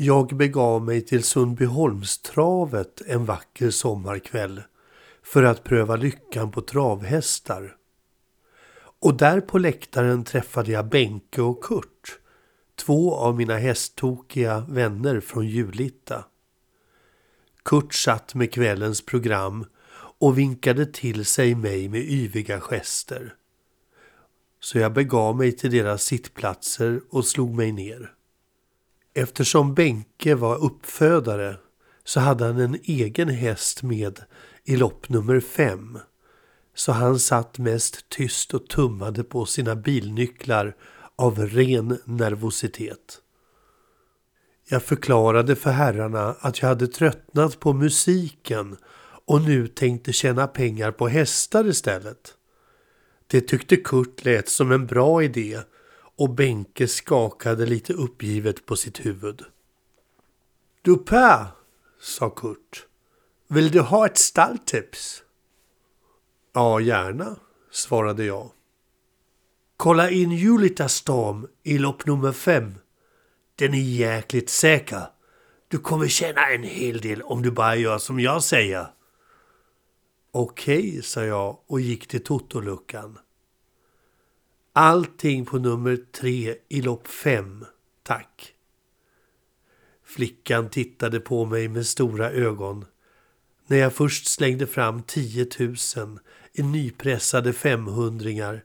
Jag begav mig till Sundbyholmstravet en vacker sommarkväll för att pröva lyckan på travhästar. Och där på läktaren träffade jag Benke och Kurt, två av mina hästtokiga vänner från Julitta. Kurt satt med kvällens program och vinkade till sig mig med yviga gester. Så jag begav mig till deras sittplatser och slog mig ner. Eftersom Benke var uppfödare så hade han en egen häst med i lopp nummer fem. Så han satt mest tyst och tummade på sina bilnycklar av ren nervositet. Jag förklarade för herrarna att jag hade tröttnat på musiken och nu tänkte tjäna pengar på hästar istället. Det tyckte Kurt lät som en bra idé och Benke skakade lite uppgivet på sitt huvud. Du Per, sa Kurt. Vill du ha ett stalltips? Ja, gärna, svarade jag. Kolla in Julita Storm i lopp nummer fem. Den är jäkligt säker. Du kommer tjäna en hel del om du bara gör som jag säger. Okej, sa jag och gick till totoluckan. Allting på nummer tre i lopp fem, tack. Flickan tittade på mig med stora ögon när jag först slängde fram 10 000 i nypressade femhundringar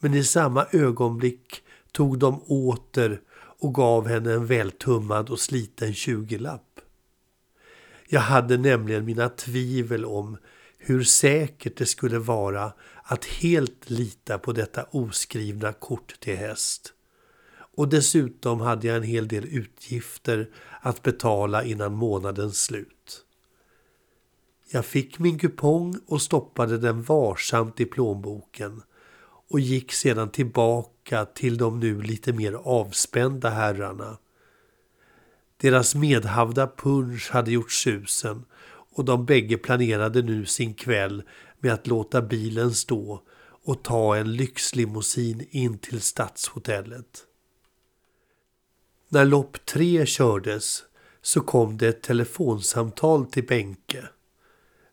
men i samma ögonblick tog de åter och gav henne en vältummad och sliten tjugolapp. Jag hade nämligen mina tvivel om hur säkert det skulle vara att helt lita på detta oskrivna kort till häst. Och dessutom hade jag en hel del utgifter att betala innan månadens slut. Jag fick min kupong och stoppade den varsamt i plånboken och gick sedan tillbaka till de nu lite mer avspända herrarna. Deras medhavda punsch hade gjort susen och de bägge planerade nu sin kväll med att låta bilen stå och ta en lyxlimousin in till stadshotellet. När lopp tre kördes så kom det ett telefonsamtal till Benke.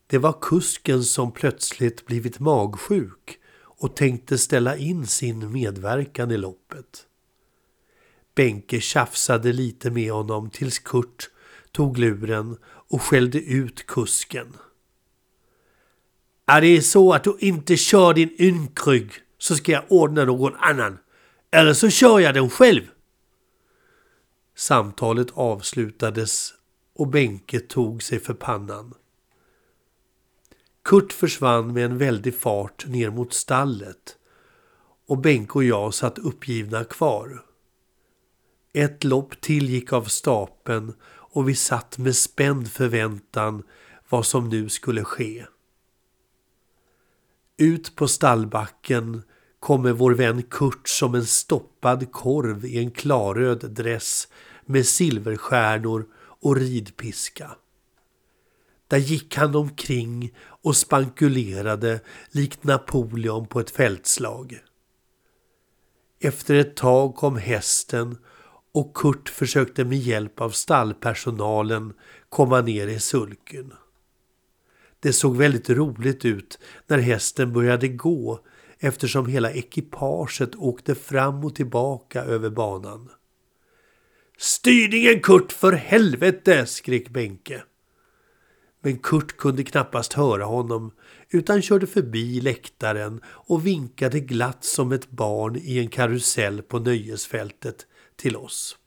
Det var kusken som plötsligt blivit magsjuk och tänkte ställa in sin medverkan i loppet. Benke tjafsade lite med honom tills Kurt tog luren och skällde ut kusken. Är det så att du inte kör din ynkrygg så ska jag ordna någon annan. Eller så kör jag den själv. Samtalet avslutades och Benke tog sig för pannan. Kurt försvann med en väldig fart ner mot stallet och Benke och jag satt uppgivna kvar. Ett lopp till gick av stapeln och vi satt med spänd förväntan vad som nu skulle ske. Ut på stallbacken kommer vår vän Kurt som en stoppad korv i en klarröd dress med silverstjärnor och ridpiska. Där gick han omkring och spankulerade likt Napoleon på ett fältslag. Efter ett tag kom hästen och Kurt försökte med hjälp av stallpersonalen komma ner i sulken. Det såg väldigt roligt ut när hästen började gå eftersom hela ekipaget åkte fram och tillbaka över banan. Styrningen Kurt för helvete! skrek Benke. Men Kurt kunde knappast höra honom utan körde förbi läktaren och vinkade glatt som ett barn i en karusell på nöjesfältet till oss.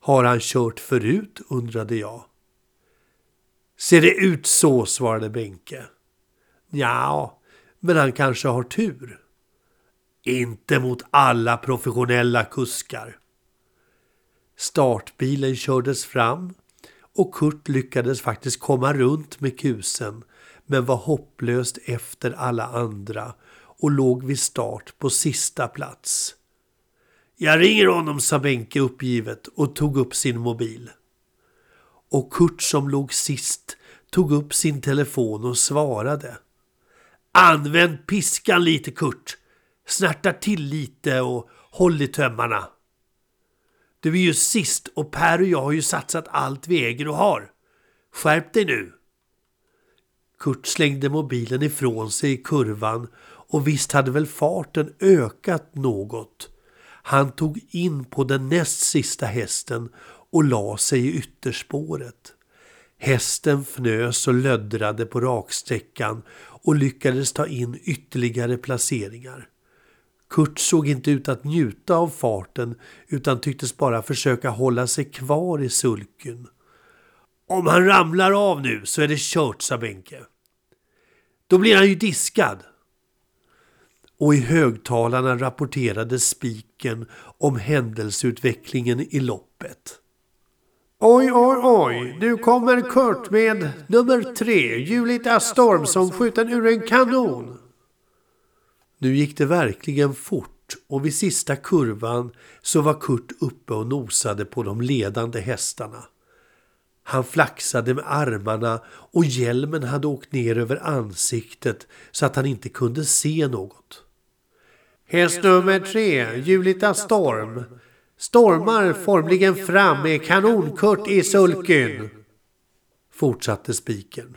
Har han kört förut, undrade jag. Ser det ut så, svarade Benke. Ja, men han kanske har tur. Inte mot alla professionella kuskar. Startbilen kördes fram och Kurt lyckades faktiskt komma runt med kusen men var hopplöst efter alla andra och låg vid start på sista plats. Jag ringer honom, sa Benke uppgivet och tog upp sin mobil. Och Kurt som låg sist tog upp sin telefon och svarade. Använd piskan lite Kurt. Snärta till lite och håll i tömmarna. Du är ju sist och Per och jag har ju satsat allt vi äger och har. Skärp dig nu! Kurt slängde mobilen ifrån sig i kurvan och visst hade väl farten ökat något. Han tog in på den näst sista hästen och la sig i ytterspåret. Hästen fnös och löddrade på raksträckan och lyckades ta in ytterligare placeringar. Kurt såg inte ut att njuta av farten utan tycktes bara försöka hålla sig kvar i sulken. Om han ramlar av nu så är det kört, sa Benke. Då blir han ju diskad. Och i högtalarna rapporterade spiken om händelseutvecklingen i loppet. Oj, oj, oj, nu kommer Kurt med nummer tre, Julita Storm som skjuten ur en kanon. Nu gick det verkligen fort och vid sista kurvan så var Kurt uppe och nosade på de ledande hästarna. Han flaxade med armarna och hjälmen hade åkt ner över ansiktet så att han inte kunde se något. Häst nummer tre, Julita Storm, stormar formligen fram med kanonkurt i sulken. Fortsatte spiken.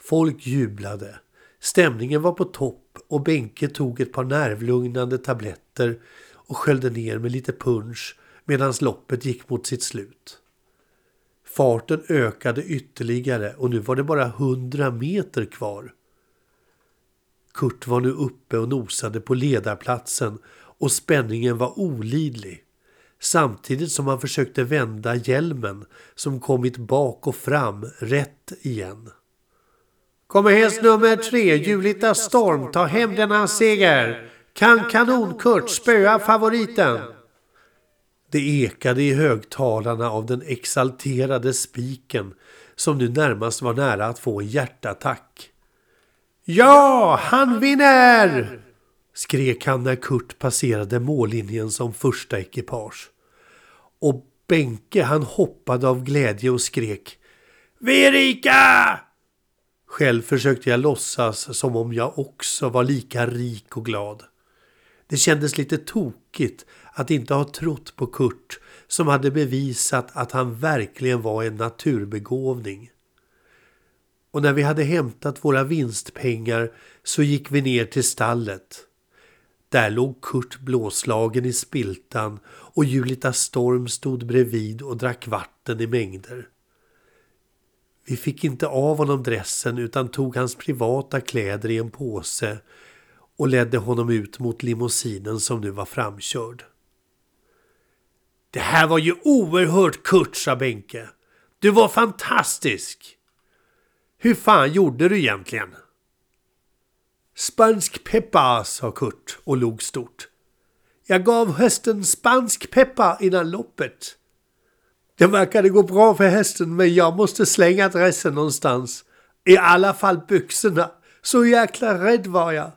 Folk jublade. Stämningen var på topp och Benke tog ett par nervlugnande tabletter och sköljde ner med lite punch medan loppet gick mot sitt slut. Farten ökade ytterligare och nu var det bara hundra meter kvar. Kurt var nu uppe och nosade på ledarplatsen och spänningen var olidlig. Samtidigt som han försökte vända hjälmen som kommit bak och fram rätt igen. Kommer häst nummer tre, Julita Storm, ta hem denna seger. Kan Kanon-Kurt spöa favoriten? Det ekade i högtalarna av den exalterade spiken som nu närmast var nära att få en hjärtattack. Ja, han vinner! skrek han när Kurt passerade mållinjen som första ekipage. Och Benke han hoppade av glädje och skrek Vi är rika! Själv försökte jag låtsas som om jag också var lika rik och glad. Det kändes lite tokigt att inte ha trott på Kurt som hade bevisat att han verkligen var en naturbegåvning. Och när vi hade hämtat våra vinstpengar så gick vi ner till stallet. Där låg Kurt blåslagen i spiltan och Julita Storm stod bredvid och drack vatten i mängder. Vi fick inte av honom dressen utan tog hans privata kläder i en påse och ledde honom ut mot limousinen som nu var framkörd. Det här var ju oerhört Kurt, sa Benke. Du var fantastisk! Hur fan gjorde du egentligen? Spansk peppar, sa Kurt och log stort. Jag gav hästen spansk peppar innan loppet. Det verkade gå bra för hästen men jag måste slänga dressen någonstans. I alla fall byxorna. Så jäkla rädd var jag.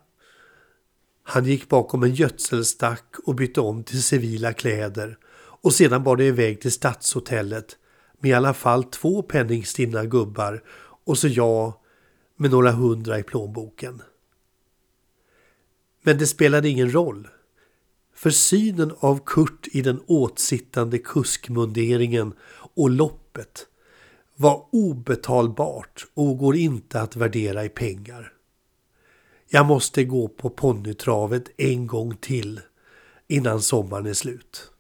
Han gick bakom en gödselstack och bytte om till civila kläder och sedan bar det iväg till stadshotellet med i alla fall två penningstinna gubbar och så jag med några hundra i plånboken. Men det spelade ingen roll. För synen av Kurt i den åtsittande kuskmunderingen och loppet var obetalbart och går inte att värdera i pengar. Jag måste gå på ponnytravet en gång till innan sommaren är slut.